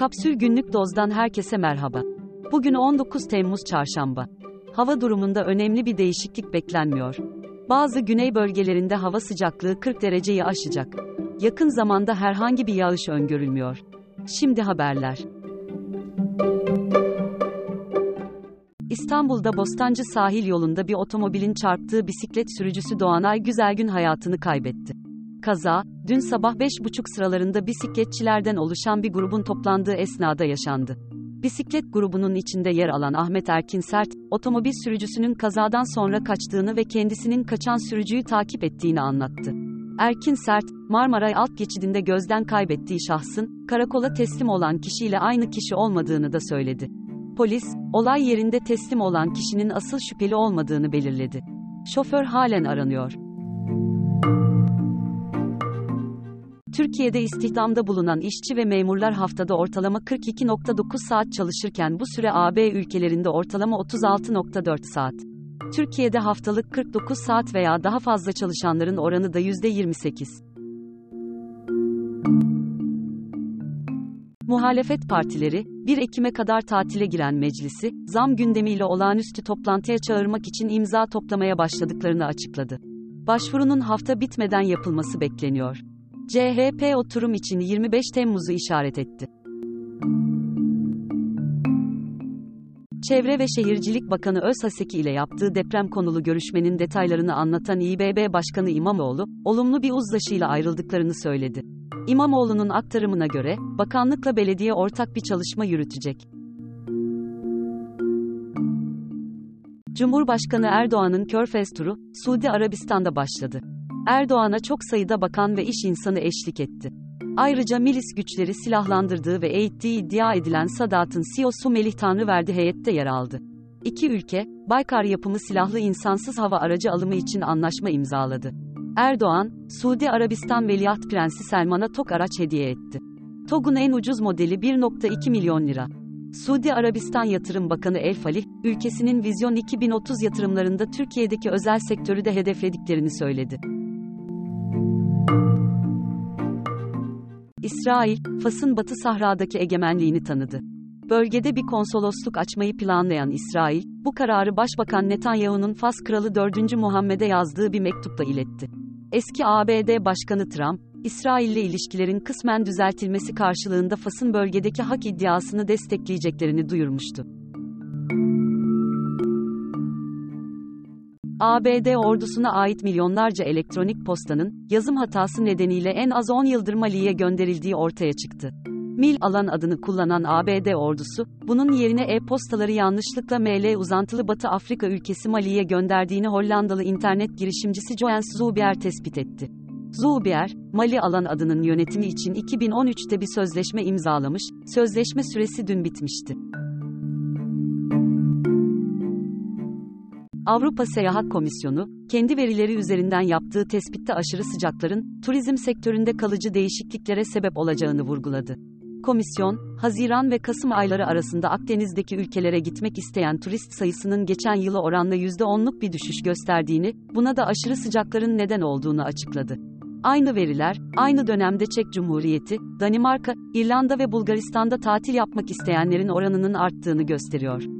Kapsül Günlük Doz'dan herkese merhaba. Bugün 19 Temmuz Çarşamba. Hava durumunda önemli bir değişiklik beklenmiyor. Bazı güney bölgelerinde hava sıcaklığı 40 dereceyi aşacak. Yakın zamanda herhangi bir yağış öngörülmüyor. Şimdi haberler. İstanbul'da Bostancı sahil yolunda bir otomobilin çarptığı bisiklet sürücüsü Doğanay Güzelgün hayatını kaybetti. Kaza, dün sabah 5.30 sıralarında bisikletçilerden oluşan bir grubun toplandığı esnada yaşandı. Bisiklet grubunun içinde yer alan Ahmet Erkin Sert, otomobil sürücüsünün kazadan sonra kaçtığını ve kendisinin kaçan sürücüyü takip ettiğini anlattı. Erkin Sert, Marmaray alt geçidinde gözden kaybettiği şahsın, karakola teslim olan kişiyle aynı kişi olmadığını da söyledi. Polis, olay yerinde teslim olan kişinin asıl şüpheli olmadığını belirledi. Şoför halen aranıyor. Türkiye'de istihdamda bulunan işçi ve memurlar haftada ortalama 42.9 saat çalışırken bu süre AB ülkelerinde ortalama 36.4 saat. Türkiye'de haftalık 49 saat veya daha fazla çalışanların oranı da %28. Muhalefet partileri, 1 Ekim'e kadar tatile giren meclisi, zam gündemiyle olağanüstü toplantıya çağırmak için imza toplamaya başladıklarını açıkladı. Başvurunun hafta bitmeden yapılması bekleniyor. CHP oturum için 25 Temmuz'u işaret etti. Çevre ve Şehircilik Bakanı Özhaseki ile yaptığı deprem konulu görüşmenin detaylarını anlatan İBB Başkanı İmamoğlu, olumlu bir uzlaşıyla ayrıldıklarını söyledi. İmamoğlu'nun aktarımına göre, bakanlıkla belediye ortak bir çalışma yürütecek. Cumhurbaşkanı Erdoğan'ın Körfez turu, Suudi Arabistan'da başladı. Erdoğan'a çok sayıda bakan ve iş insanı eşlik etti. Ayrıca milis güçleri silahlandırdığı ve eğittiği iddia edilen Sadat'ın CEO'su Melih Tanrıverdi heyette yer aldı. İki ülke, Baykar yapımı silahlı insansız hava aracı alımı için anlaşma imzaladı. Erdoğan, Suudi Arabistan Veliaht Prensi Selman'a TOG araç hediye etti. TOG'un en ucuz modeli 1.2 milyon lira. Suudi Arabistan Yatırım Bakanı El Falih, ülkesinin Vizyon 2030 yatırımlarında Türkiye'deki özel sektörü de hedeflediklerini söyledi. İsrail, Fas'ın Batı Sahra'daki egemenliğini tanıdı. Bölgede bir konsolosluk açmayı planlayan İsrail, bu kararı Başbakan Netanyahu'nun Fas Kralı 4. Muhammed'e yazdığı bir mektupla iletti. Eski ABD Başkanı Trump, İsrail'le ilişkilerin kısmen düzeltilmesi karşılığında Fas'ın bölgedeki hak iddiasını destekleyeceklerini duyurmuştu. ABD ordusuna ait milyonlarca elektronik postanın, yazım hatası nedeniyle en az 10 yıldır Mali'ye gönderildiği ortaya çıktı. Mil alan adını kullanan ABD ordusu, bunun yerine e-postaları yanlışlıkla ML uzantılı Batı Afrika ülkesi Mali'ye gönderdiğini Hollandalı internet girişimcisi Joens Zubier tespit etti. Zubier, Mali alan adının yönetimi için 2013'te bir sözleşme imzalamış, sözleşme süresi dün bitmişti. Avrupa Seyahat Komisyonu, kendi verileri üzerinden yaptığı tespitte aşırı sıcakların, turizm sektöründe kalıcı değişikliklere sebep olacağını vurguladı. Komisyon, Haziran ve Kasım ayları arasında Akdeniz'deki ülkelere gitmek isteyen turist sayısının geçen yıla oranla %10'luk bir düşüş gösterdiğini, buna da aşırı sıcakların neden olduğunu açıkladı. Aynı veriler, aynı dönemde Çek Cumhuriyeti, Danimarka, İrlanda ve Bulgaristan'da tatil yapmak isteyenlerin oranının arttığını gösteriyor.